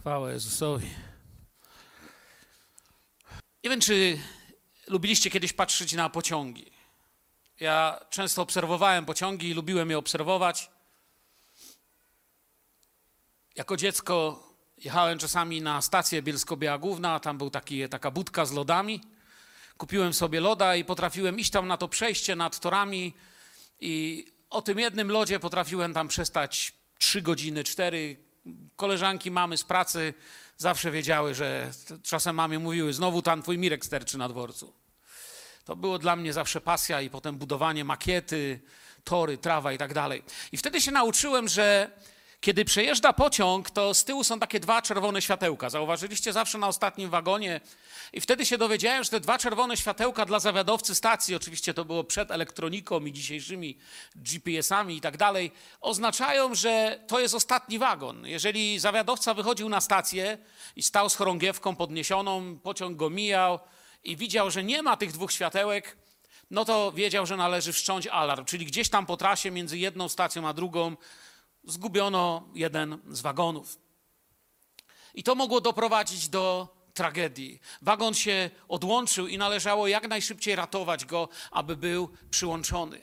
Chwała Jezusowi. Nie wiem, czy lubiliście kiedyś patrzeć na pociągi. Ja często obserwowałem pociągi i lubiłem je obserwować. Jako dziecko jechałem czasami na stację Bielsko-Biała Główna, tam był taki, taka budka z lodami. Kupiłem sobie loda i potrafiłem iść tam na to przejście nad torami i o tym jednym lodzie potrafiłem tam przestać trzy godziny, cztery. Koleżanki, mamy z pracy zawsze wiedziały, że czasem mamie mówiły, znowu tam twój Mirek sterczy na dworcu. To było dla mnie zawsze pasja i potem budowanie makiety, tory, trawa i tak dalej. I wtedy się nauczyłem, że kiedy przejeżdża pociąg, to z tyłu są takie dwa czerwone światełka. Zauważyliście zawsze na ostatnim wagonie. I wtedy się dowiedziałem, że te dwa czerwone światełka dla zawiadowcy stacji, oczywiście to było przed elektroniką i dzisiejszymi GPS-ami i tak dalej, oznaczają, że to jest ostatni wagon. Jeżeli zawiadowca wychodził na stację i stał z chorągiewką podniesioną, pociąg go mijał i widział, że nie ma tych dwóch światełek, no to wiedział, że należy wszcząć alarm. Czyli gdzieś tam po trasie między jedną stacją a drugą zgubiono jeden z wagonów. I to mogło doprowadzić do tragedii. Wagon się odłączył i należało jak najszybciej ratować go, aby był przyłączony.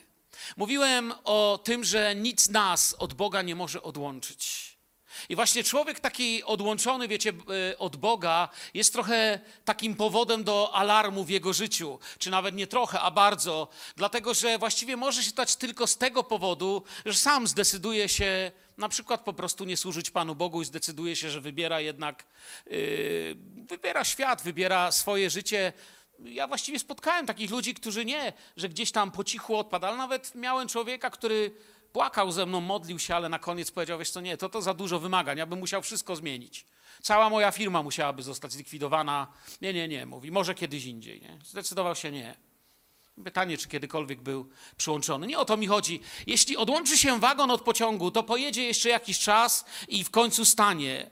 Mówiłem o tym, że nic nas od Boga nie może odłączyć. I właśnie człowiek taki odłączony, wiecie, e, od Boga jest trochę takim powodem do alarmu w jego życiu. Czy nawet nie trochę, a bardzo. Dlatego, że właściwie może się stać tylko z tego powodu, że sam zdecyduje się na przykład po prostu nie służyć Panu Bogu i zdecyduje się, że wybiera jednak, yy, wybiera świat, wybiera swoje życie. Ja właściwie spotkałem takich ludzi, którzy nie, że gdzieś tam po cichu odpada, ale nawet miałem człowieka, który płakał ze mną, modlił się, ale na koniec powiedział, wiesz co, nie, to to za dużo wymagań, ja bym musiał wszystko zmienić. Cała moja firma musiałaby zostać zlikwidowana. Nie, nie, nie, mówi, może kiedyś indziej. Nie? Zdecydował się nie. Pytanie, czy kiedykolwiek był przyłączony. Nie o to mi chodzi. Jeśli odłączy się wagon od pociągu, to pojedzie jeszcze jakiś czas i w końcu stanie.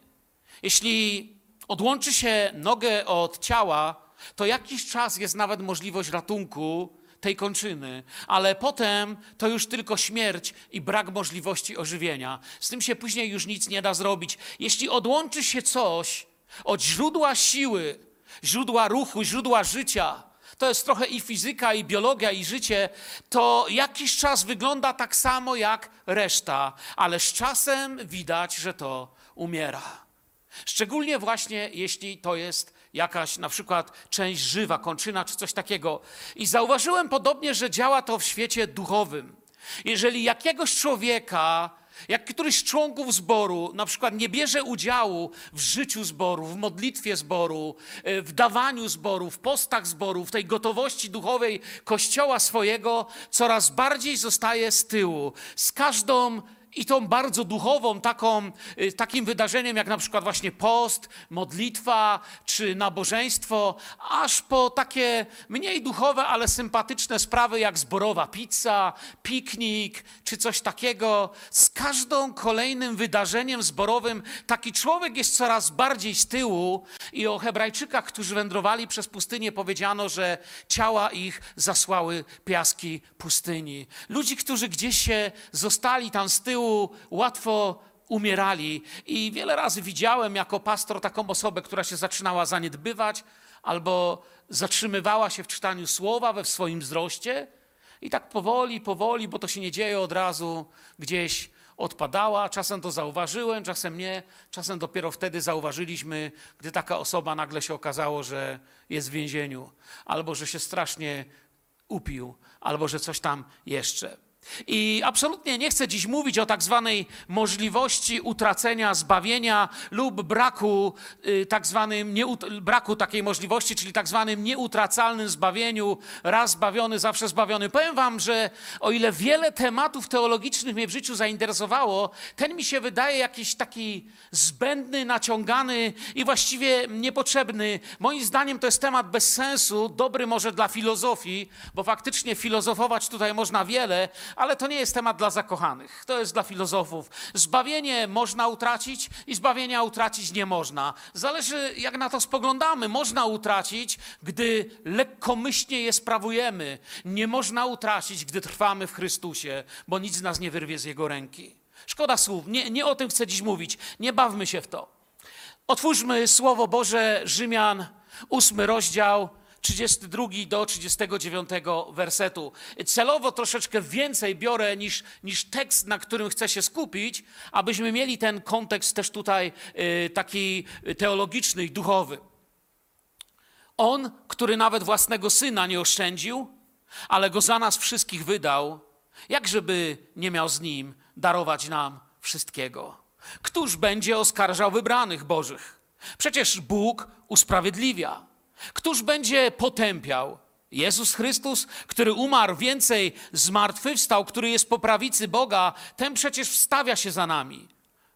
Jeśli odłączy się nogę od ciała, to jakiś czas jest nawet możliwość ratunku tej kończyny, ale potem to już tylko śmierć i brak możliwości ożywienia. Z tym się później już nic nie da zrobić. Jeśli odłączy się coś od źródła siły, źródła ruchu, źródła życia, to jest trochę i fizyka, i biologia, i życie, to jakiś czas wygląda tak samo jak reszta, ale z czasem widać, że to umiera. Szczególnie właśnie jeśli to jest jakaś na przykład część żywa, kończyna czy coś takiego. I zauważyłem podobnie, że działa to w świecie duchowym. Jeżeli jakiegoś człowieka, jak któryś z członków zboru na przykład nie bierze udziału w życiu zboru, w modlitwie zboru, e, w dawaniu zboru, w postach zboru, w tej gotowości duchowej kościoła swojego, coraz bardziej zostaje z tyłu. Z każdą i tą bardzo duchową, taką, y, takim wydarzeniem jak na przykład właśnie post, modlitwa czy nabożeństwo, aż po takie mniej duchowe, ale sympatyczne sprawy jak zborowa pizza, piknik czy coś takiego. Z każdą kolejnym wydarzeniem zborowym taki człowiek jest coraz bardziej z tyłu i o Hebrajczykach, którzy wędrowali przez pustynię powiedziano, że ciała ich zasłały piaski pustyni. Ludzi, którzy gdzieś się zostali tam z tyłu, łatwo umierali. I wiele razy widziałem jako pastor taką osobę, która się zaczynała zaniedbywać albo zatrzymywała się w czytaniu słowa we swoim wzroście. I tak powoli, powoli, bo to się nie dzieje od razu, gdzieś odpadała. Czasem to zauważyłem, czasem nie. Czasem dopiero wtedy zauważyliśmy, gdy taka osoba nagle się okazało, że jest w więzieniu, albo że się strasznie upił, albo że coś tam jeszcze. I absolutnie nie chcę dziś mówić o tak zwanej możliwości utracenia zbawienia lub braku, y, tak zwanym braku takiej możliwości, czyli tak zwanym nieutracalnym zbawieniu, raz zbawiony, zawsze zbawiony. Powiem wam, że o ile wiele tematów teologicznych mnie w życiu zainteresowało, ten mi się wydaje jakiś taki zbędny, naciągany i właściwie niepotrzebny. Moim zdaniem to jest temat bez sensu, dobry może dla filozofii, bo faktycznie filozofować tutaj można wiele, ale to nie jest temat dla zakochanych, to jest dla filozofów. Zbawienie można utracić i zbawienia utracić nie można. Zależy, jak na to spoglądamy. Można utracić, gdy lekkomyślnie je sprawujemy. Nie można utracić, gdy trwamy w Chrystusie, bo nic nas nie wyrwie z Jego ręki. Szkoda słów, nie, nie o tym chcę dziś mówić, nie bawmy się w to. Otwórzmy Słowo Boże Rzymian, ósmy rozdział, 32 do 39 wersetu. Celowo troszeczkę więcej biorę niż, niż tekst, na którym chcę się skupić, abyśmy mieli ten kontekst też tutaj y, taki teologiczny i duchowy. On, który nawet własnego syna nie oszczędził, ale go za nas wszystkich wydał, jakżeby nie miał z nim darować nam wszystkiego. Któż będzie oskarżał wybranych Bożych? Przecież Bóg usprawiedliwia. Któż będzie potępiał? Jezus Chrystus, który umarł, więcej zmartwychwstał, który jest po prawicy Boga, ten przecież wstawia się za nami.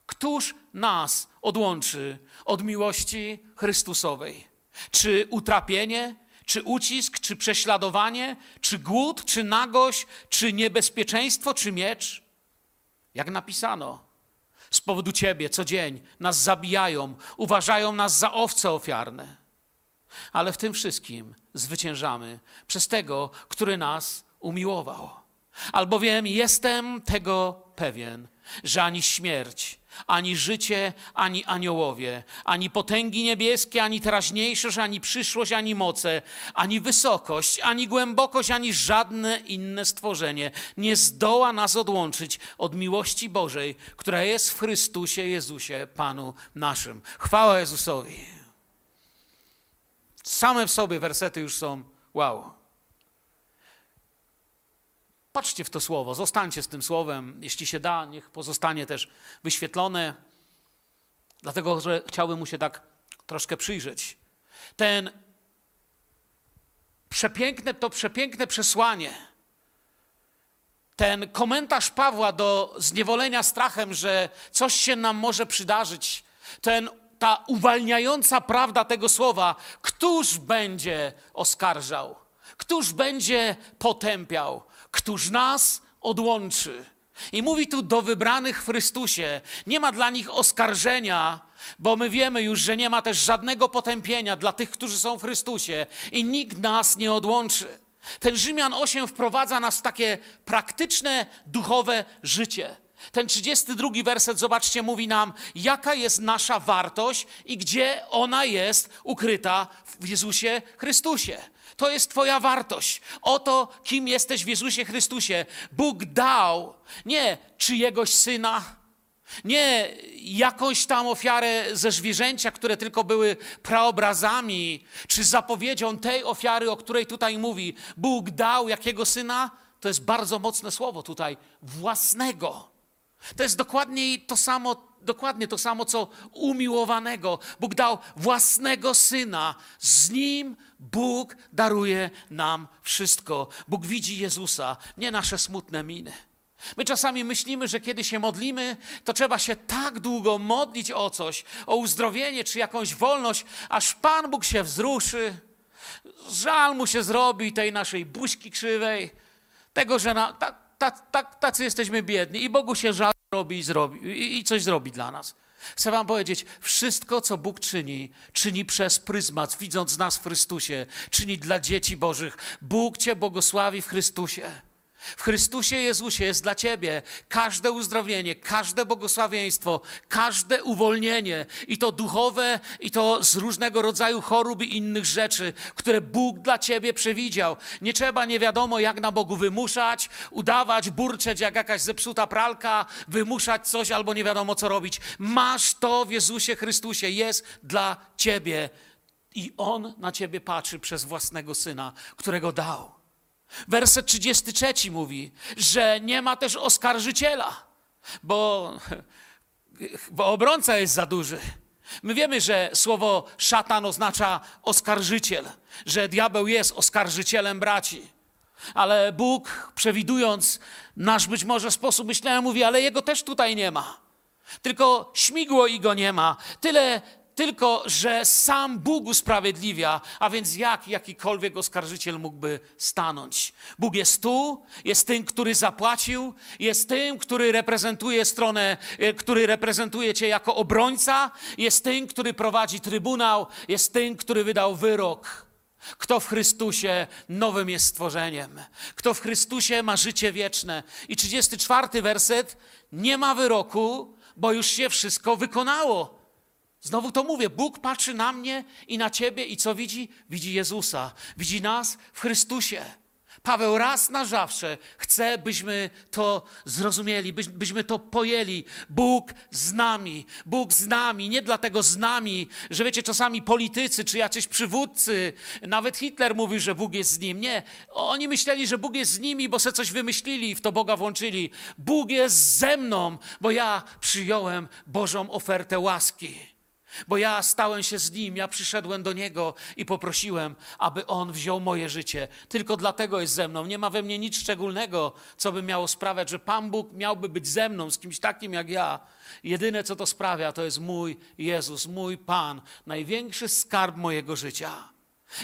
Któż nas odłączy od miłości Chrystusowej? Czy utrapienie, czy ucisk, czy prześladowanie, czy głód, czy nagość, czy niebezpieczeństwo, czy miecz? Jak napisano, z powodu Ciebie co dzień nas zabijają, uważają nas za owce ofiarne. Ale w tym wszystkim zwyciężamy przez tego, który nas umiłował. Albowiem jestem tego pewien, że ani śmierć, ani życie, ani aniołowie, ani potęgi niebieskie, ani teraźniejszość, ani przyszłość, ani moce, ani wysokość, ani głębokość, ani żadne inne stworzenie nie zdoła nas odłączyć od miłości Bożej, która jest w Chrystusie Jezusie, Panu naszym. Chwała Jezusowi. Same w sobie wersety już są wow. Patrzcie w to słowo, zostańcie z tym słowem, jeśli się da, niech pozostanie też wyświetlone, dlatego że chciałbym mu się tak troszkę przyjrzeć. Ten przepiękne, to przepiękne przesłanie, ten komentarz Pawła do zniewolenia strachem, że coś się nam może przydarzyć, ten, ta uwalniająca prawda tego słowa, któż będzie oskarżał, któż będzie potępiał, któż nas odłączy. I mówi tu do wybranych w Chrystusie. Nie ma dla nich oskarżenia, bo my wiemy już, że nie ma też żadnego potępienia dla tych, którzy są w Chrystusie i nikt nas nie odłączy. Ten Rzymian 8 wprowadza nas w takie praktyczne, duchowe życie. Ten 32 werset, zobaczcie, mówi nam, jaka jest nasza wartość i gdzie ona jest ukryta w Jezusie Chrystusie. To jest Twoja wartość. Oto, kim jesteś w Jezusie Chrystusie. Bóg dał nie czyjegoś syna, nie jakąś tam ofiarę ze zwierzęcia, które tylko były praobrazami, czy zapowiedzią tej ofiary, o której tutaj mówi. Bóg dał jakiego syna? To jest bardzo mocne słowo tutaj. Własnego. To jest dokładnie to samo, dokładnie to samo, co umiłowanego. Bóg dał własnego syna. Z nim Bóg daruje nam wszystko. Bóg widzi Jezusa, nie nasze smutne miny. My czasami myślimy, że kiedy się modlimy, to trzeba się tak długo modlić o coś, o uzdrowienie czy jakąś wolność, aż Pan Bóg się wzruszy. Żal mu się zrobi tej naszej buźki krzywej, tego, że na, ta, ta, ta, tacy jesteśmy biedni i Bogu się żal robi i, zrobi, i, i coś zrobi dla nas. Chcę Wam powiedzieć, wszystko, co Bóg czyni, czyni przez pryzmat, widząc nas w Chrystusie, czyni dla dzieci Bożych. Bóg Cię błogosławi w Chrystusie. W Chrystusie Jezusie jest dla Ciebie każde uzdrowienie, każde błogosławieństwo, każde uwolnienie, i to duchowe, i to z różnego rodzaju chorób i innych rzeczy, które Bóg dla Ciebie przewidział. Nie trzeba nie wiadomo jak na Bogu wymuszać, udawać, burczeć jak jakaś zepsuta pralka, wymuszać coś albo nie wiadomo co robić. Masz to w Jezusie Chrystusie, jest dla Ciebie. I On na Ciebie patrzy przez własnego Syna, którego dał. Werset 33 mówi, że nie ma też oskarżyciela, bo, bo obrońca jest za duży. My wiemy, że słowo szatan oznacza oskarżyciel, że diabeł jest oskarżycielem braci. Ale Bóg, przewidując nasz być może sposób myślenia, mówi, ale jego też tutaj nie ma. Tylko śmigło i go nie ma. Tyle tylko że sam Bóg usprawiedliwia, a więc jak jakikolwiek oskarżyciel mógłby stanąć? Bóg jest tu, jest tym, który zapłacił, jest tym, który reprezentuje stronę, e, który reprezentuje cię jako obrońca, jest tym, który prowadzi trybunał, jest tym, który wydał wyrok. Kto w Chrystusie nowym jest stworzeniem, kto w Chrystusie ma życie wieczne. I 34 werset, nie ma wyroku, bo już się wszystko wykonało. Znowu to mówię, Bóg patrzy na mnie i na ciebie i co widzi? Widzi Jezusa, widzi nas w Chrystusie. Paweł raz na zawsze chce, byśmy to zrozumieli, byś, byśmy to pojęli. Bóg z nami, Bóg z nami, nie dlatego z nami, że wiecie, czasami politycy czy jacyś przywódcy, nawet Hitler mówił, że Bóg jest z nim. Nie, oni myśleli, że Bóg jest z nimi, bo se coś wymyślili i w to Boga włączyli. Bóg jest ze mną, bo ja przyjąłem Bożą ofertę łaski. Bo ja stałem się z nim, ja przyszedłem do niego i poprosiłem, aby on wziął moje życie. Tylko dlatego jest ze mną. Nie ma we mnie nic szczególnego, co by miało sprawiać, że Pan Bóg miałby być ze mną, z kimś takim jak ja. Jedyne, co to sprawia, to jest mój Jezus, mój Pan, największy skarb mojego życia.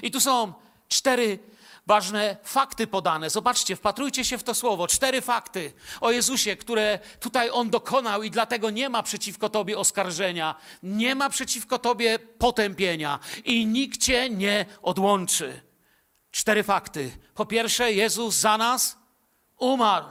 I tu są cztery ważne fakty podane. Zobaczcie, wpatrujcie się w to słowo. Cztery fakty o Jezusie, które tutaj On dokonał i dlatego nie ma przeciwko Tobie oskarżenia, nie ma przeciwko Tobie potępienia i nikt Cię nie odłączy. Cztery fakty. Po pierwsze, Jezus za nas umarł.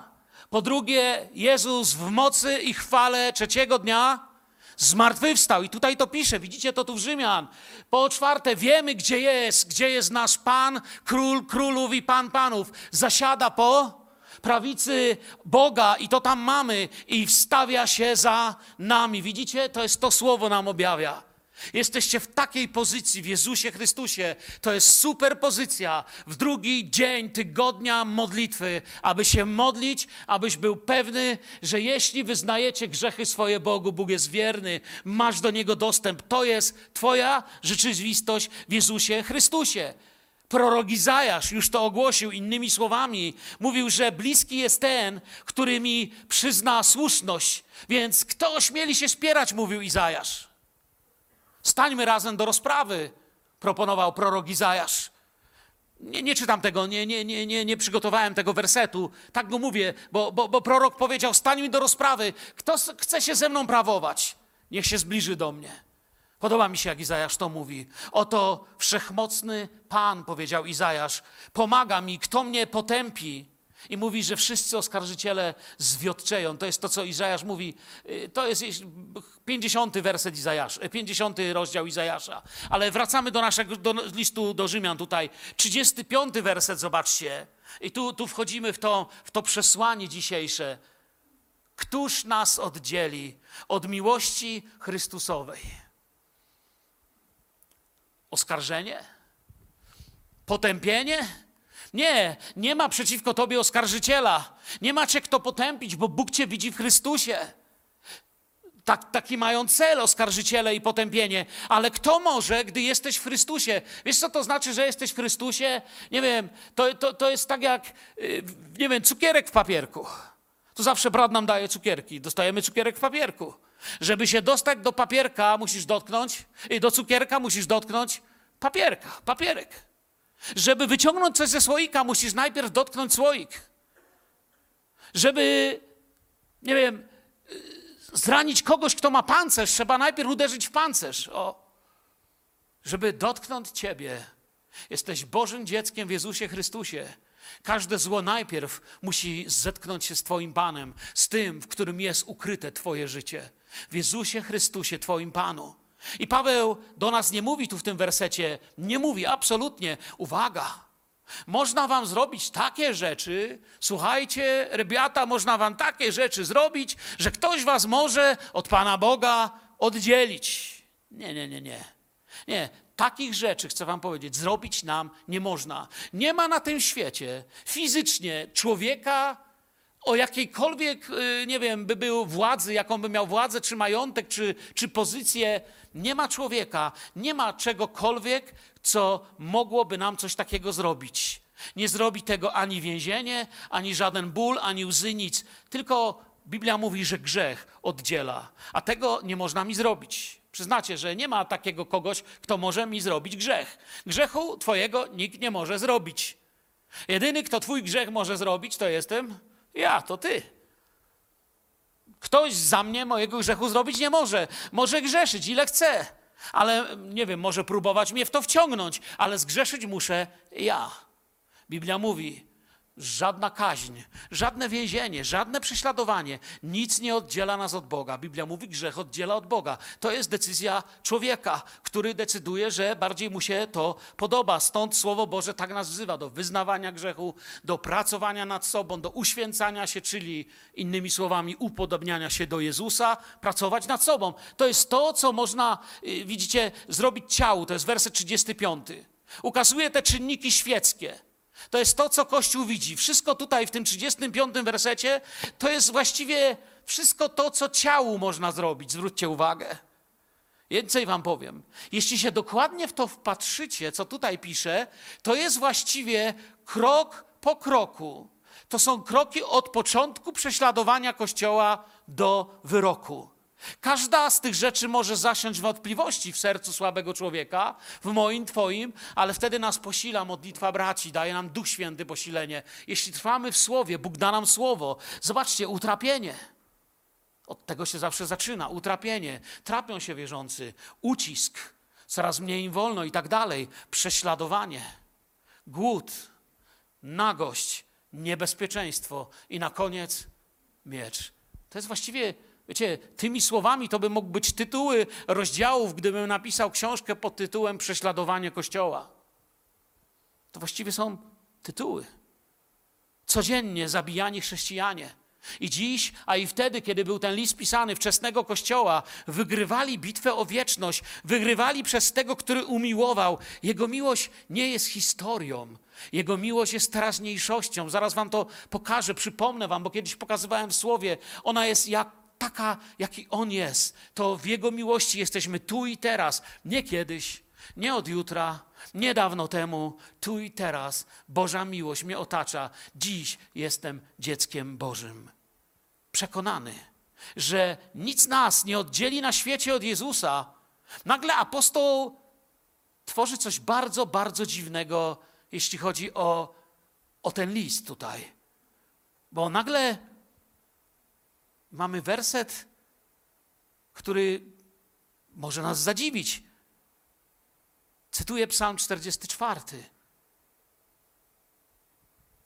Po drugie, Jezus w mocy i chwale trzeciego dnia zmartwychwstał. I tutaj to pisze, widzicie to tu w Rzymian. Po czwarte, wiemy, gdzie jest, gdzie jest nasz Pan, Król Królów i Pan Panów. Zasiada po prawicy Boga i to tam mamy i wstawia się za nami. Widzicie, to jest to słowo nam objawia. Jesteście w takiej pozycji w Jezusie Chrystusie. To jest super pozycja w drugi dzień tygodnia modlitwy, aby się modlić, abyś był pewny, że jeśli wyznajecie grzechy swoje Bogu, Bóg jest wierny, masz do Niego dostęp. To jest Twoja rzeczywistość w Jezusie Chrystusie. Prorok Izajasz już to ogłosił innymi słowami. Mówił, że bliski jest ten, który mi przyzna słuszność. Więc kto ośmieli się spierać, mówił Izajasz. Stańmy razem do rozprawy, proponował prorok Izajasz. Nie, nie czytam tego, nie, nie, nie, nie, nie przygotowałem tego wersetu. Tak go mówię, bo, bo, bo prorok powiedział: Stańmy do rozprawy. Kto chce się ze mną prawować, niech się zbliży do mnie. Podoba mi się, jak Izajasz to mówi. Oto wszechmocny Pan, powiedział Izajasz, pomaga mi, kto mnie potępi. I mówi, że wszyscy oskarżyciele zwiotczeją. To jest to, co Izajasz mówi. Y, To jest 50 werset Izajasz, 50 rozdział Izajasza. Ale wracamy do naszego do listu do Rzymian tutaj. 35 werset, zobaczcie. I tu, tu wchodzimy w to, w to przesłanie dzisiejsze. Któż nas oddzieli od miłości Chrystusowej? Oskarżenie? Potępienie? Nie, nie ma przeciwko tobie oskarżyciela. Nie ma cię kto potępić, bo Bóg cię widzi w Chrystusie. Tak, taki mają cel oskarżyciele i potępienie. Ale kto może, gdy jesteś w Chrystusie? Wiesz, co to znaczy, że jesteś w Chrystusie? Nie wiem, to, to, to jest tak jak, yy, nie wiem, cukierek w papierku. Tu zawsze brat nam daje cukierki. Dostajemy cukierek w papierku. Żeby się dostać do papierka, musisz dotknąć, i do cukierka musisz dotknąć papierka, papierek. Żeby wyciągnąć coś ze słoika, musisz najpierw dotknąć słoik. Żeby, nie wiem, zranić kogoś, kto ma pancerz, trzeba najpierw uderzyć w pancerz. O. Żeby dotknąć ciebie, jesteś Bożym dzieckiem w Jezusie Chrystusie. Każde zło najpierw musi zetknąć się z Twoim Panem, z tym, w którym jest ukryte Twoje życie. W Jezusie Chrystusie, Twoim Panu. I Paweł do nas nie mówi tu w tym wersecie, nie mówi absolutnie, uwaga, można wam zrobić takie rzeczy, słuchajcie, rybiata, można wam takie rzeczy zrobić, że ktoś was może od Pana Boga oddzielić. Nie, nie, nie, nie. Nie, takich rzeczy, chcę wam powiedzieć, zrobić nam nie można. Nie ma na tym świecie fizycznie człowieka, o jakiejkolwiek, y, nie wiem, by był władzy, jaką by miał władzę, czy majątek, czy, czy pozycję, nie ma człowieka, nie ma czegokolwiek, co mogłoby nam coś takiego zrobić. Nie zrobi tego ani więzienie, ani żaden ból, ani łzy, nic. Tylko Biblia mówi, że grzech oddziela, a tego nie można mi zrobić. Przyznacie, że nie ma takiego kogoś, kto może mi zrobić grzech. Grzechu twojego nikt nie może zrobić. Jedyny, kto twój grzech może zrobić, to jestem ja, to ty. Ktoś za mnie mojego grzechu zrobić nie może. Może grzeszyć ile chce, ale nie wiem, może próbować mnie w to wciągnąć, ale zgrzeszyć muszę ja. Biblia mówi, żadna kaźń, żadne więzienie, żadne prześladowanie, nic nie oddziela nas od Boga. Biblia mówi, grzech oddziela od Boga. To jest decyzja człowieka, który decyduje, że bardziej mu się to podoba. Stąd Słowo Boże tak nas wzywa do wyznawania grzechu, do pracowania nad sobą, do uświęcania się, czyli innymi słowami upodobniania się do Jezusa, pracować nad sobą. To jest to, co można, y, widzicie, zrobić ciału. To jest werset 35. Ukazuje te czynniki świeckie. To jest to, co Kościół widzi. Wszystko tutaj w tym 35 wersecie to jest właściwie wszystko to, co ciału można zrobić. Zwróćcie uwagę. Więcej wam powiem. Jeśli się dokładnie w to wpatrzycie, co tutaj pisze, to jest właściwie krok po kroku. To są kroki od początku prześladowania Kościoła do wyroku. Każda z tych rzeczy może zasiąść wątpliwości w sercu słabego człowieka, w moim, Twoim, ale wtedy nas posila modlitwa braci, daje nam Duch Święty posilenie. Jeśli trwamy w Słowie, Bóg da nam Słowo. Zobaczcie, utrapienie. Od tego się zawsze zaczyna. Utrapienie. Trapią się wierzący. Ucisk. Coraz mniej im wolno i tak dalej. Prześladowanie. Głód. Nagość. Niebezpieczeństwo. I na koniec miecz. To jest właściwie Wiecie, tymi słowami to by mógł być tytuły rozdziałów, gdybym napisał książkę pod tytułem Prześladowanie Kościoła. To właściwie są tytuły. Codziennie zabijani chrześcijanie. I dziś, a i wtedy, kiedy był ten list pisany wczesnego kościoła, wygrywali bitwę o wieczność, wygrywali przez tego, który umiłował. Jego miłość nie jest historią, jego miłość jest teraźniejszością. Zaraz wam to pokażę, przypomnę wam, bo kiedyś pokazywałem w słowie. Ona jest jak taka, jaki On jest, to w Jego miłości jesteśmy tu i teraz, nie kiedyś, nie od jutra, nie dawno temu, tu i teraz. Boża miłość mnie otacza. Dziś jestem dzieckiem Bożym. Przekonany, że nic nas nie oddzieli na świecie od Jezusa. Nagle apostoł tworzy coś bardzo, bardzo dziwnego, jeśli chodzi o, o ten list tutaj. Bo nagle mamy werset, który może nas zadziwić. Cytuję Psalm 44.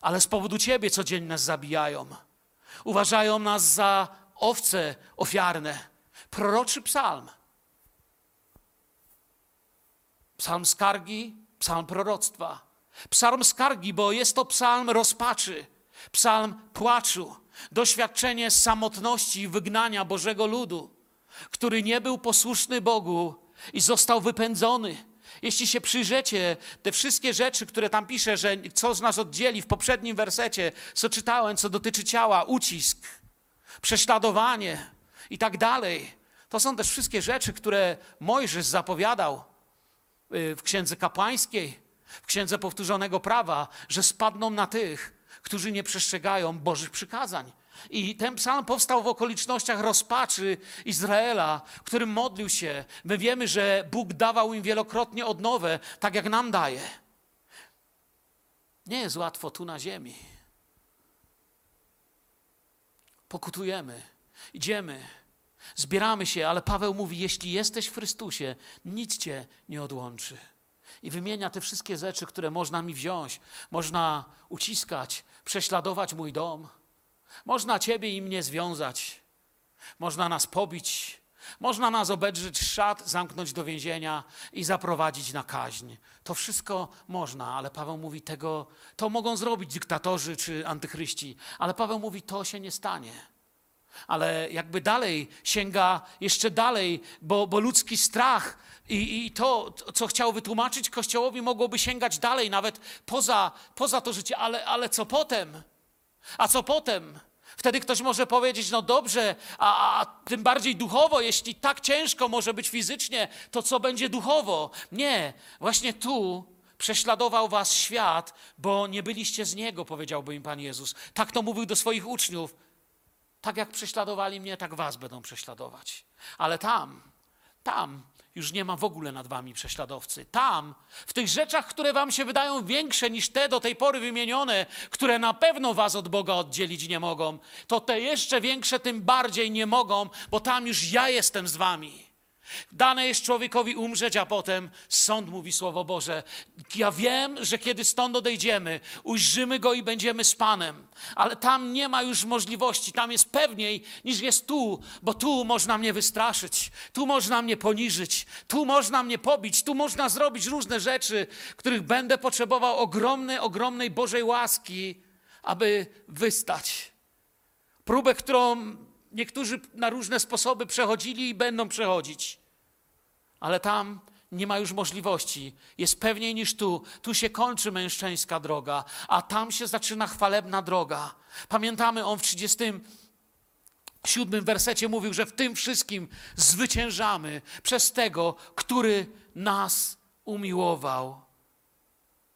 Ale z powodu Ciebie codziennie nas zabijają. Uważają nas za owce ofiarne. Proroczy psalm. Psalm skargi, psalm proroctwa. Psalm skargi, bo jest to psalm rozpaczy, psalm płaczu, doświadczenie samotności i wygnania Bożego ludu, który nie był posłuszny Bogu i został wypędzony. Jeśli się przyjrzecie, te wszystkie rzeczy, które tam pisze, że co z nas oddzieli w poprzednim wersecie, co czytałem, co dotyczy ciała, ucisk, prześladowanie i tak dalej, to są też wszystkie rzeczy, które Mojżesz zapowiadał y, w Księdze Kapłańskiej, w Księdze Powtórzonego Prawa, że spadną na tych, którzy nie przestrzegają Bożych przykazań. I ten psalm powstał w okolicznościach rozpaczy Izraela, którym modlił się. My wiemy, że Bóg dawał im wielokrotnie odnowę, tak jak nam daje. Nie jest łatwo tu na ziemi. Pokutujemy, idziemy, zbieramy się, ale Paweł mówi: Jeśli jesteś w Chrystusie, nic cię nie odłączy i wymienia te wszystkie rzeczy, które można mi wziąć. Można uciskać, prześladować mój dom. Można ciebie i mnie związać. Można nas pobić. Można nas obedrzeć szat, zamknąć do więzienia i zaprowadzić na kaźń. To wszystko można, ale Paweł mówi tego, to mogą zrobić dyktatorzy czy antychryści, ale Paweł mówi, to się nie stanie ale jakby dalej sięga jeszcze dalej, bo, bo ludzki strach i, i to, co chciał wytłumaczyć Kościołowi, mogłoby sięgać dalej, nawet poza, poza to życie, ale, ale co potem? A co potem? Wtedy ktoś może powiedzieć, no dobrze, a, a, tym bardziej duchowo, jeśli tak ciężko może być fizycznie, to co będzie duchowo? Nie, właśnie tu prześladował was świat, bo nie byliście z niego, powiedziałby im Pan Jezus. Tak to mówił do swoich uczniów. Tak jak prześladowali mnie, tak was będą prześladować. Ale tam, tam już nie ma w ogóle nad wami prześladowcy. Tam, w tych rzeczach, które wam się wydają większe niż te do tej pory wymienione, które na pewno was od Boga oddzielić nie mogą, to te jeszcze większe tym bardziej nie mogą, bo tam już ja jestem z wami. Dane jest człowiekowi umrzeć, a potem sąd mówi Słowo Boże. Ja wiem, że kiedy stąd odejdziemy, ujrzymy Go i będziemy z Panem. Ale tam nie ma już możliwości, tam jest pewniej niż jest tu, bo tu można mnie wystraszyć, tu można mnie poniżyć, tu można mnie pobić, tu można zrobić różne rzeczy, których będę potrzebował ogromnej, ogromnej Bożej łaski, aby wystać. Próbę, którą niektórzy na różne sposoby przechodzili i będą przechodzić. Ale tam nie ma już możliwości. Jest pewniej niż tu. Tu się kończy mężczyńska droga, a tam się zaczyna chwalebna droga. Pamiętamy, on w 37 wersecie mówił, że w tym wszystkim zwyciężamy przez tego, który nas umiłował.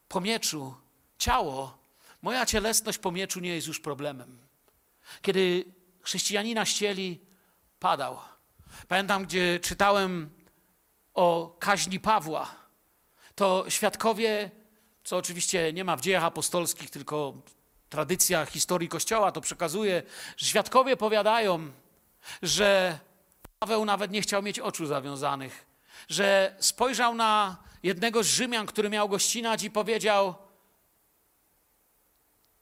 Po mieczu, ciało, moja cielesność po mieczu nie jest już problemem. Kiedy chrześcijanina ścieli, padał. Pamiętam, gdzie czytałem o kaźni Pawła. To świadkowie, co oczywiście nie ma w dziejach apostolskich, tylko tradycja historii Kościoła to przekazuje, że świadkowie powiadają, że Paweł nawet nie chciał mieć oczu zawiązanych, że spojrzał na jednego z Rzymian, który miał go ścinać i powiedział: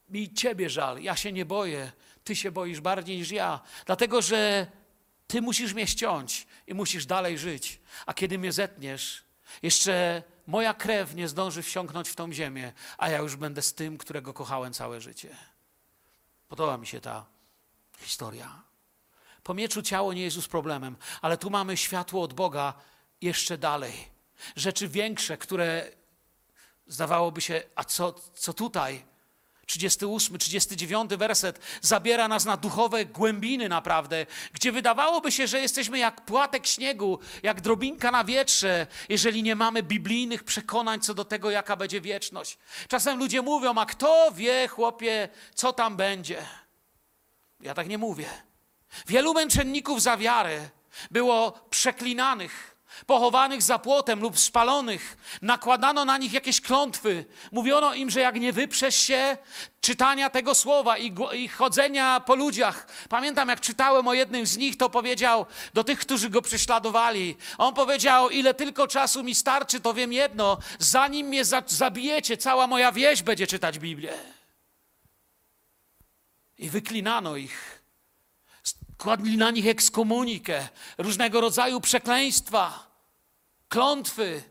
Mi ciebie żal, ja się nie boję, ty się boisz bardziej niż ja, dlatego że ty musisz mnie ściąć i musisz dalej żyć. A kiedy mnie zetniesz, jeszcze moja krew nie zdąży wsiąknąć w tą ziemię, a ja już będę z tym, którego kochałem całe życie. Podoba mi się ta historia. Po mieczu ciało nie jest już problemem, ale tu mamy światło od Boga jeszcze dalej. Rzeczy większe, które zdawałoby się, a co, co tutaj? 38, 39 werset zabiera nas na duchowe głębiny naprawdę, gdzie wydawałoby się, że jesteśmy jak płatek śniegu, jak drobinka na wietrze, jeżeli nie mamy biblijnych przekonań co do tego, jaka będzie wieczność. Czasem ludzie mówią, a kto wie, chłopie, co tam będzie? Ja tak nie mówię. Wielu męczenników za wiarę było przeklinanych pochowanych za płotem lub spalonych. Nakładano na nich jakieś klątwy. Mówiono im, że jak nie wyprzesz się czytania tego słowa i, i, chodzenia po ludziach. Pamiętam, jak czytałem o jednym z nich, to powiedział do tych, którzy go prześladowali. On powiedział, ile tylko czasu mi starczy, to wiem jedno, zanim mnie za zabijecie, cała moja wieś będzie czytać Biblię. I wyklinano ich kładli na nich ekskomunikę, różnego rodzaju przekleństwa, klątwy.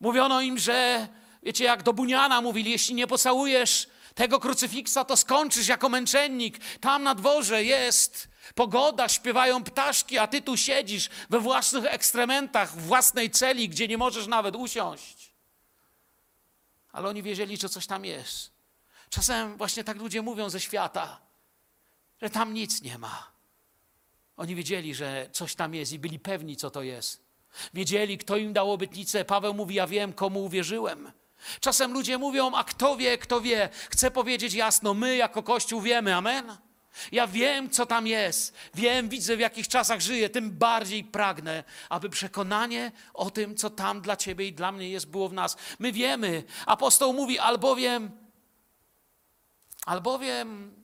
Mówiono im, że, wiecie, jak do Buniana mówili, jeśli nie pocałujesz tego krucyfiksa, to skończysz jako męczennik. Tam na dworze jest pogoda, śpiewają ptaszki, a ty tu siedzisz we własnych ekstrementach, w własnej celi, gdzie nie możesz nawet usiąść. Ale oni wiedzieli, że coś tam jest. Czasem właśnie tak ludzie mówią ze świata, że tam nic nie ma. Oni wiedzieli, że coś tam jest i byli pewni, co to jest. Wiedzieli, kto im dał obietnicę. Paweł mówi: Ja wiem, komu uwierzyłem. Czasem ludzie mówią: A kto wie, kto wie? Chcę powiedzieć jasno: my jako Kościół wiemy, amen. Ja wiem, co tam jest. Wiem, widzę, w jakich czasach żyję. Tym bardziej pragnę, aby przekonanie o tym, co tam dla Ciebie i dla mnie jest, było w nas. My wiemy. Apostoł mówi: albowiem, albowiem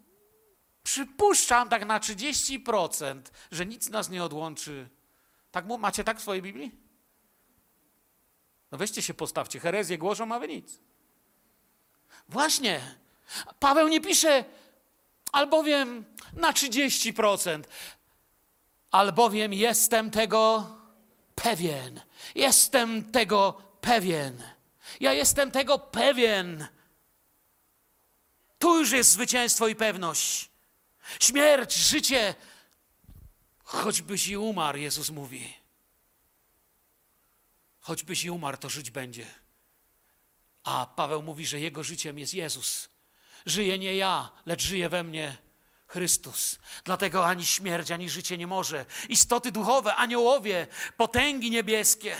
Przypuszczam tak na 30%, że nic nas nie odłączy. Tak macie tak w swojej Biblii? No weźcie się postawcie, herezję głoszą, a wy nic. Właśnie. Paweł nie pisze, albowiem na 30%, albowiem jestem tego pewien. Jestem tego pewien. Ja jestem tego pewien. Tu już jest zwycięstwo i pewność. Śmierć, życie, choćbyś i umarł, Jezus mówi. Choćbyś i umarł, to żyć będzie. A Paweł mówi, że jego życiem jest Jezus. Żyje nie ja, lecz żyje we mnie Chrystus. Dlatego ani śmierć, ani życie nie może. Istoty duchowe, aniołowie, potęgi niebieskie.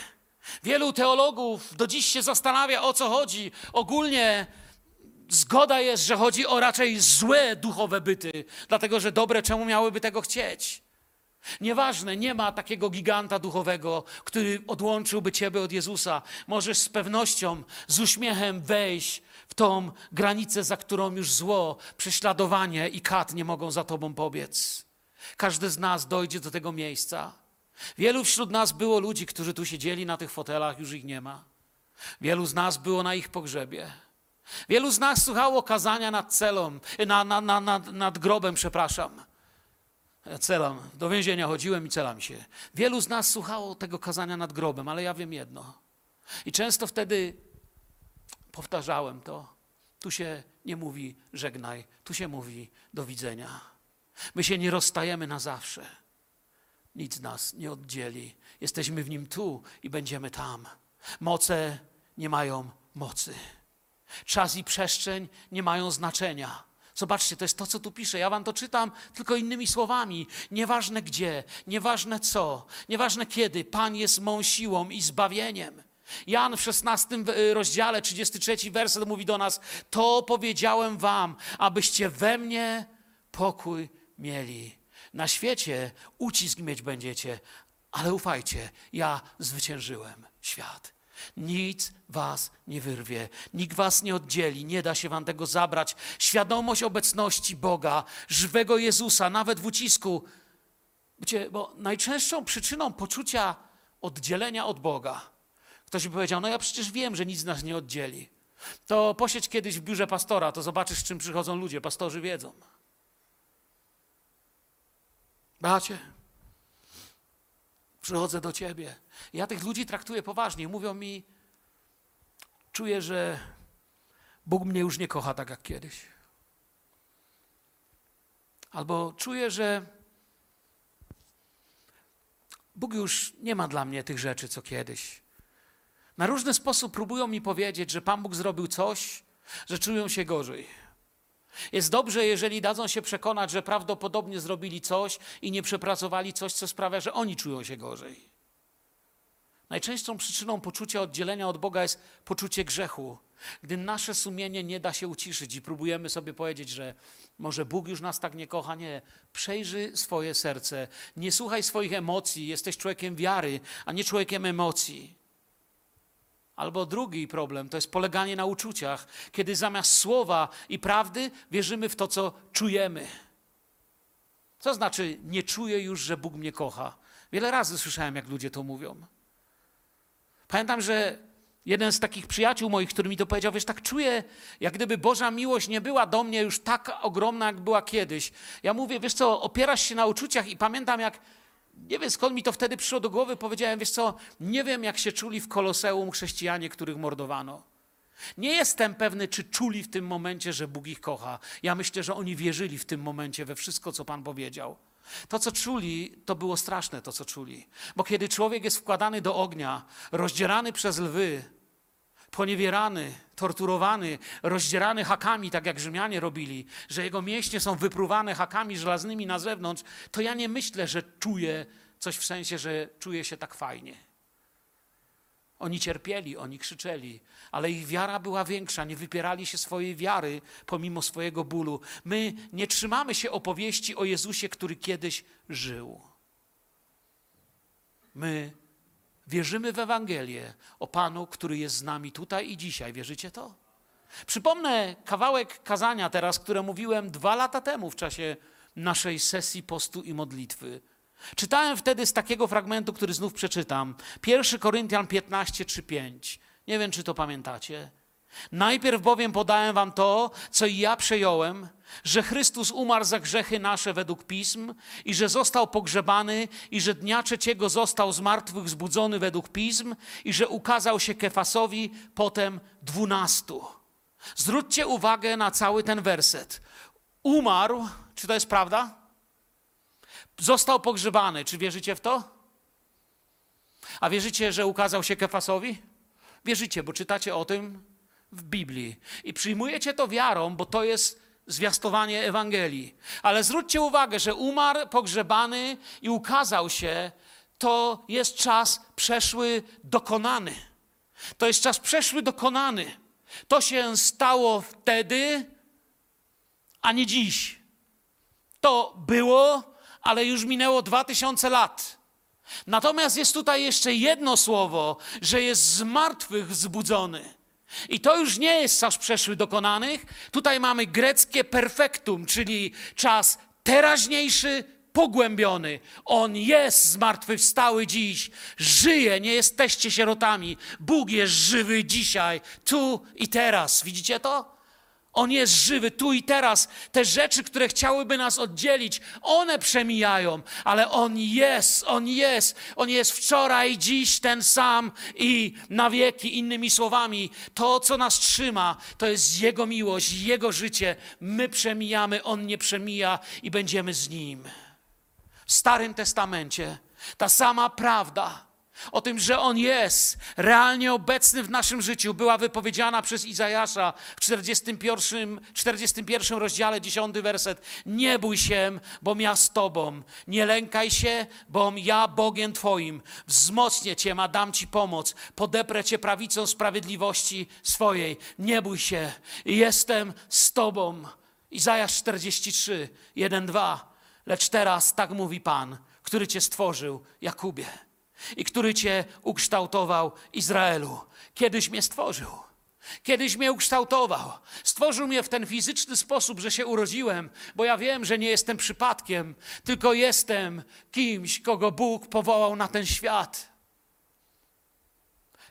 Wielu teologów do dziś się zastanawia, o co chodzi. Ogólnie Zgoda jest, że chodzi o raczej złe duchowe byty, dlatego że dobre czemu miałyby tego chcieć? Nieważne, nie ma takiego giganta duchowego, który odłączyłby ciebie od Jezusa. Możesz z pewnością, z uśmiechem wejść w tą granicę, za którą już zło, prześladowanie i kat nie mogą za tobą pobiec. Każdy z nas dojdzie do tego miejsca. Wielu wśród nas było ludzi, którzy tu siedzieli na tych fotelach, już ich nie ma. Wielu z nas było na ich pogrzebie. Wielu z nas słuchało kazania nad celą, na, na, na, nad, nad grobem, przepraszam. Celam, do więzienia chodziłem i celam się. Wielu z nas słuchało tego kazania nad grobem, ale ja wiem jedno. I często wtedy powtarzałem to. Tu się nie mówi żegnaj, tu się mówi do widzenia. My się nie rozstajemy na zawsze. Nic nas nie oddzieli. Jesteśmy w nim tu i będziemy tam. Moce nie mają mocy. Czas i przestrzeń nie mają znaczenia. Zobaczcie, to jest to, co tu pisze. Ja wam to czytam tylko innymi słowami. Nieważne gdzie, nieważne co, nieważne kiedy, Pan jest mą siłą i zbawieniem. Jan w 16 rozdziale, 33 werset mówi do nas: To powiedziałem wam, abyście we mnie pokój mieli. Na świecie ucisk mieć będziecie, ale ufajcie, ja zwyciężyłem świat. Nic was nie wyrwie, nikt was nie oddzieli, nie da się wam tego zabrać. Świadomość obecności Boga, żywego Jezusa, nawet w ucisku. Wiecie, bo najczęstszą przyczyną poczucia oddzielenia od Boga, ktoś by powiedział, no ja przecież wiem, że nic nas nie oddzieli. To posiedź kiedyś w biurze pastora, to zobaczysz, z czym przychodzą ludzie. Pastorzy wiedzą. Bracie, przychodzę do ciebie. Ja tych ludzi traktuję poważnie. Mówią mi, czuję, że Bóg mnie już nie kocha tak jak kiedyś. Albo czuję, że Bóg już nie ma dla mnie tych rzeczy, co kiedyś. Na różny sposób próbują mi powiedzieć, że Pan Bóg zrobił coś, że czują się gorzej. Jest dobrze, jeżeli dadzą się przekonać, że prawdopodobnie zrobili coś i nie przepracowali coś, co sprawia, że oni czują się gorzej. Najczęstszą przyczyną poczucia oddzielenia od Boga jest poczucie grzechu. Gdy nasze sumienie nie da się uciszyć i próbujemy sobie powiedzieć, że może Bóg już nas tak nie kocha, nie. Przejrzyj swoje serce, nie słuchaj swoich emocji. Jesteś człowiekiem wiary, a nie człowiekiem emocji. Albo drugi problem to jest poleganie na uczuciach, kiedy zamiast słowa i prawdy wierzymy w to, co czujemy. Co znaczy, nie czuję już, że Bóg mnie kocha? Wiele razy słyszałem, jak ludzie to mówią. Pamiętam, że jeden z takich przyjaciół moich, który mi to powiedział, wiesz, tak czuję, jak gdyby Boża miłość nie była do mnie już tak ogromna, jak była kiedyś. Ja mówię, wiesz co, opierasz się na uczuciach i pamiętam, jak nie wiem skąd mi to wtedy przyszło do głowy, powiedziałem, wiesz co, nie wiem jak się czuli w Koloseum chrześcijanie, których mordowano. Nie jestem pewny, czy czuli w tym momencie, że Bóg ich kocha. Ja myślę, że oni wierzyli w tym momencie we wszystko, co Pan powiedział. To, co czuli, to było straszne, to, co czuli. Bo kiedy człowiek jest wkładany do ognia, rozdzierany przez lwy, poniewierany, torturowany, rozdzierany hakami, tak jak Rzymianie robili, że jego mięśnie są wypruwane hakami żelaznymi na zewnątrz, to ja nie myślę, że czuję coś w sensie, że czuję się tak fajnie. Oni cierpieli, oni krzyczeli, ale ich wiara była większa, nie wypierali się swojej wiary pomimo swojego bólu. My nie trzymamy się opowieści o Jezusie, który kiedyś żył. My wierzymy w Ewangelię o Panu, który jest z nami tutaj i dzisiaj. Wierzycie to? Przypomnę kawałek kazania teraz, które mówiłem dwa lata temu w czasie naszej sesji postu i modlitwy. Czytałem wtedy z takiego fragmentu, który znów przeczytam. 1 Koryntian 15, 3, 5. Nie wiem, czy to pamiętacie. Najpierw bowiem podałem wam to, co i ja przejąłem, że Chrystus umarł za grzechy nasze według pism i że został pogrzebany i że dnia trzeciego został z martwych zbudzony według pism i że ukazał się Kefasowi, potem dwunastu. Zwróćcie uwagę na cały ten werset. Umarł, czy to jest prawda? Został pogrzebany. Czy wierzycie w to? A wierzycie, że ukazał się Kefasowi? Wierzycie, bo czytacie o tym w Biblii. I przyjmujecie to wiarą, bo to jest zwiastowanie Ewangelii. Ale zwróćcie uwagę, że umarł, pogrzebany i ukazał się, to jest czas przeszły dokonany. To jest czas przeszły dokonany. To się stało wtedy, a nie dziś. To było, ale już minęło dwa tysiące lat. Natomiast jest tutaj jeszcze jedno słowo, że jest z martwych wzbudzony. I to już nie jest czas przeszły dokonanych. Tutaj mamy greckie perfektum, czyli czas teraźniejszy pogłębiony. On jest zmartwychwstały dziś, żyje, nie jesteście sierotami. Bóg jest żywy dzisiaj, tu i teraz. Widzicie to? On jest żywy tu i teraz. Te rzeczy, które chciałyby nas oddzielić, one przemijają, ale On jest, On jest, On jest wczoraj, dziś ten sam i na wieki. Innymi słowami, to, co nas trzyma, to jest Jego miłość, Jego życie. My przemijamy, On nie przemija i będziemy z Nim. W Starym Testamencie ta sama prawda o tym, że On jest realnie obecny w naszym życiu, była wypowiedziana przez Izajasza w 41, 41 rozdziale, 10 werset. Nie bój się, bom ja z Tobą. Nie lękaj się, bom ja Bogiem Twoim. Wzmocnię Cię, a dam Ci pomoc. Podeprę Cię prawicą sprawiedliwości swojej. Nie bój się, jestem z Tobą. Izajasz 43, 1, 2. Lecz teraz tak mówi Pan, który Cię stworzył, Jakubie i który Cię ukształtował, Izraelu. Kiedyś mnie stworzył. Kiedyś mnie ukształtował. Stworzył mnie w ten fizyczny sposób, że się urodziłem, bo ja wiem, że nie jestem przypadkiem, tylko jestem kimś, kogo Bóg powołał na ten świat.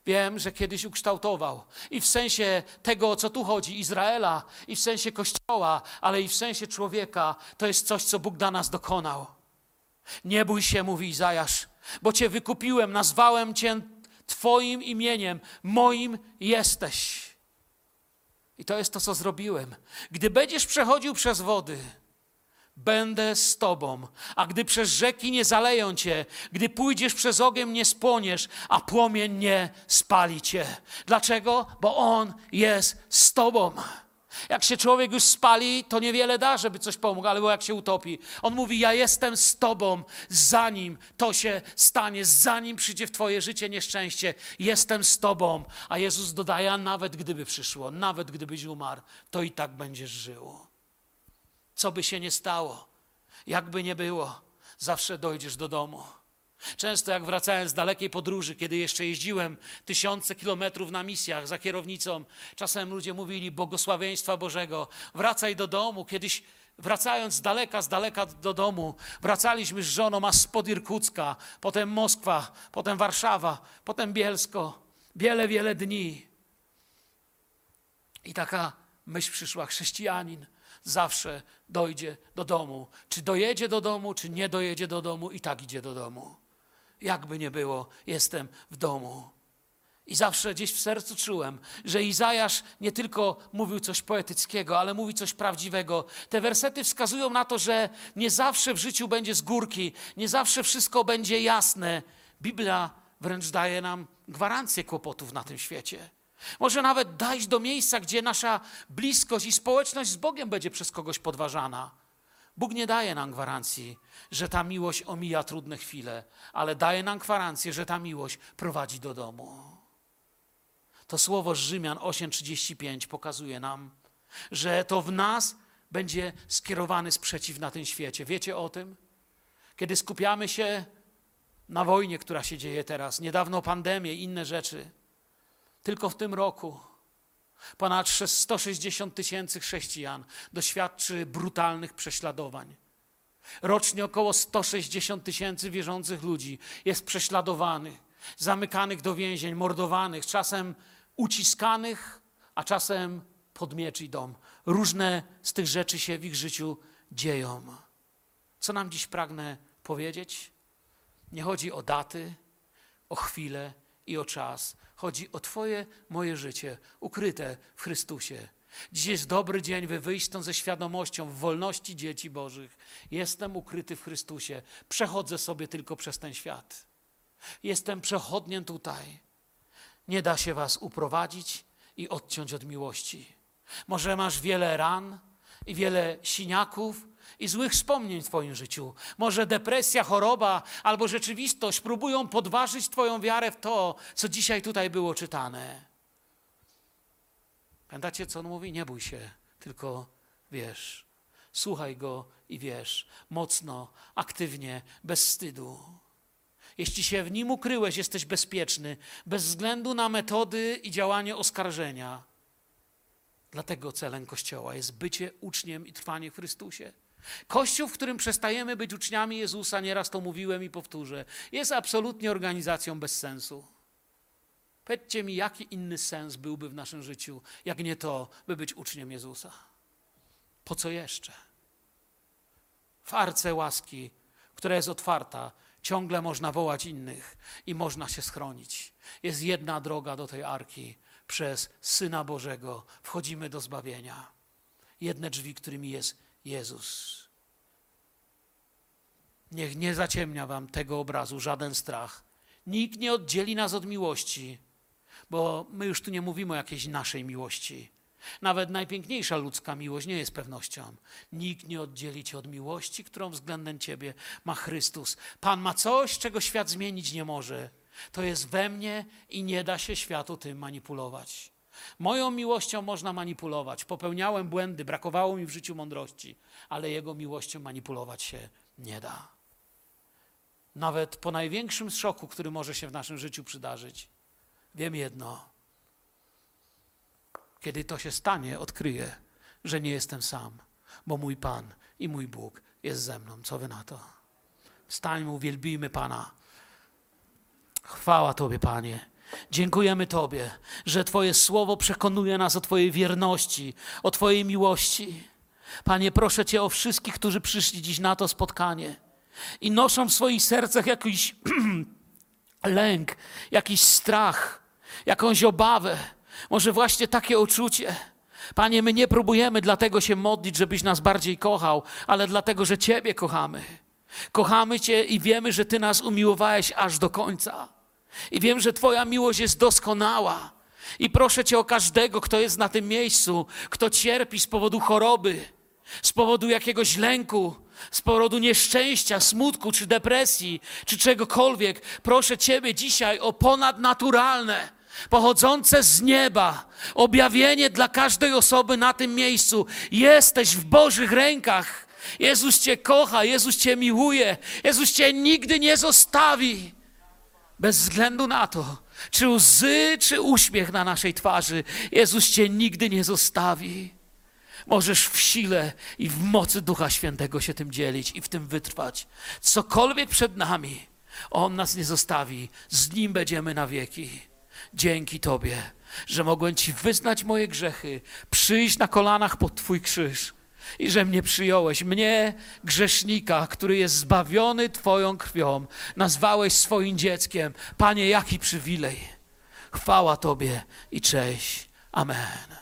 Wiem, że kiedyś ukształtował. I w sensie tego, o co tu chodzi, Izraela, i w sensie Kościoła, ale i w sensie człowieka, to jest coś, co Bóg dla nas dokonał. Nie bój się, mówi Izajasz, bo Cię wykupiłem, nazwałem Cię Twoim imieniem, moim jesteś. I to jest to, co zrobiłem. Gdy będziesz przechodził przez wody, będę z Tobą, a gdy przez rzeki nie zaleją Cię, gdy pójdziesz przez ogień, nie spłoniesz, a płomień nie spali Cię. Dlaczego? Bo On jest z Tobą. Jak się człowiek już spali, to niewiele da, żeby coś pomógł, albo jak się utopi. On mówi: Ja jestem z Tobą, zanim to się stanie, zanim przyjdzie w Twoje życie nieszczęście, jestem z Tobą. A Jezus dodaje: nawet gdyby przyszło, nawet gdybyś umarł, to i tak będziesz żył. Co by się nie stało, jakby nie było, zawsze dojdziesz do domu. Często jak wracałem z dalekiej podróży, kiedy jeszcze jeździłem tysiące kilometrów na misjach za kierownicą, czasem ludzie mówili błogosławieństwa Bożego, wracaj do domu. Kiedyś wracając z daleka, z daleka do domu, wracaliśmy z żoną aż spod Irkucka, potem Moskwa, potem Warszawa, potem Bielsko. Wiele, wiele dni. I taka myśl przyszła, chrześcijanin zawsze dojdzie do domu. Czy dojedzie do domu, czy nie dojedzie do domu, i tak idzie do domu jakby nie było, jestem w domu. I zawsze gdzieś w sercu czułem, że Izajasz nie tylko mówił coś poetyckiego, ale mówi coś prawdziwego. Te wersety wskazują na to, że nie zawsze w życiu będzie z górki, nie zawsze wszystko będzie jasne. Biblia wręcz daje nam gwarancję kłopotów na tym świecie. Może nawet dojść do miejsca, gdzie nasza bliskość i społeczność z Bogiem będzie przez kogoś podważana. Bóg nie daje nam gwarancji, że ta miłość omija trudne chwile, ale daje nam gwarancję, że ta miłość prowadzi do domu. To słowo z Rzymian 8:35 pokazuje nam, że to w nas będzie skierowany sprzeciw na tym świecie. Wiecie o tym? Kiedy skupiamy się na wojnie, która się dzieje teraz, niedawno pandemię inne rzeczy, tylko w tym roku Ponad 160 tysięcy chrześcijan doświadczy brutalnych prześladowań. Rocznie około 160 tysięcy wierzących ludzi jest prześladowanych, zamykanych do więzień, mordowanych, czasem uciskanych, a czasem pod miecz idą. Różne z tych rzeczy się w ich życiu dzieją. Co nam dziś pragnę powiedzieć? Nie chodzi o daty, o chwile i o czas, Chodzi o Twoje, moje życie, ukryte w Chrystusie. Dziś jest dobry dzień, by wyjść stąd ze świadomością w wolności dzieci Bożych. Jestem ukryty w Chrystusie. Przechodzę sobie tylko przez ten świat. Jestem przechodniem tutaj. Nie da się Was uprowadzić i odciąć od miłości. Może masz wiele ran i wiele siniaków, i złych wspomnień w Twoim życiu. Może depresja, choroba albo rzeczywistość próbują podważyć Twoją wiarę w to, co dzisiaj tutaj było czytane. Pamiętacie, co on mówi? Nie bój się, tylko wiesz. Słuchaj go i wiesz. Mocno, aktywnie, bez wstydu. Jeśli się w nim ukryłeś, jesteś bezpieczny, bez względu na metody i działanie oskarżenia. Dlatego celem Kościoła jest bycie uczniem i trwanie w Chrystusie. Kościół, w którym przestajemy być uczniami Jezusa, nieraz to mówiłem i powtórzę, jest absolutnie organizacją bez sensu. Powiedzcie mi, jaki inny sens byłby w naszym życiu, jak nie to, by być uczniem Jezusa? Po co jeszcze? W arce łaski, która jest otwarta, ciągle można wołać innych i można się schronić. Jest jedna droga do tej arki. Przez Syna Bożego wchodzimy do zbawienia. Jedne drzwi, którymi jest Jezus. Niech nie zaciemnia wam tego obrazu żaden strach. Nikt nie oddzieli nas od miłości, bo my już tu nie mówimy o jakiejś naszej miłości. Nawet najpiękniejsza ludzka miłość nie jest pewnością. Nikt nie oddzieli cię od miłości, którą względem ciebie ma Chrystus. Pan ma coś, czego świat zmienić nie może. To jest we mnie i nie da się światu tym manipulować. Moją miłością można manipulować. Popełniałem błędy, brakowało mi w życiu mądrości, ale Jego miłością manipulować się nie da. Nawet po największym szoku, który może się w naszym życiu przydarzyć, wiem jedno. Kiedy to się stanie, odkryję, że nie jestem sam, bo mój Pan i mój Bóg jest ze mną. Co wy na to? Stańmy, uwielbijmy Pana. Chwała Tobie, Panie. Dziękujemy Tobie, że Twoje słowo przekonuje nas o Twojej wierności, o Twojej miłości. Panie, proszę Cię o wszystkich, którzy przyszli dziś na to spotkanie i noszą w swoich sercach jakiś lęk, jakiś strach, jakąś obawę, może właśnie takie uczucie. Panie, my nie próbujemy dlatego się modlić, żebyś nas bardziej kochał, ale dlatego, że Ciebie kochamy. Kochamy Cię i wiemy, że Ty nas umiłowałeś aż do końca. I wiem, że Twoja miłość jest doskonała. I proszę Cię o każdego, kto jest na tym miejscu, kto cierpi z powodu choroby, z powodu jakiegoś lęku, z powodu nieszczęścia, smutku czy depresji, czy czegokolwiek. Proszę Ciebie dzisiaj o ponadnaturalne, pochodzące z nieba, objawienie dla każdej osoby na tym miejscu. Jesteś w Bożych rękach. Jezus Cię kocha, Jezus Cię miłuje, Jezus Cię nigdy nie zostawi. Bez względu na to, czy łzy, czy uśmiech na naszej twarzy, Jezus Cię nigdy nie zostawi. Możesz w sile i w mocy Ducha Świętego się tym dzielić i w tym wytrwać. Cokolwiek przed nami, On nas nie zostawi, z Nim będziemy na wieki. Dzięki Tobie, że mogłem Ci wyznać moje grzechy, przyjść na kolanach pod Twój krzyż i że mnie przyjąłeś, mnie, grzesznika, który jest zbawiony Twoją krwią, nazwałeś swoim dzieckiem. Panie, jaki przywilej. Chwała Tobie i cześć. Amen.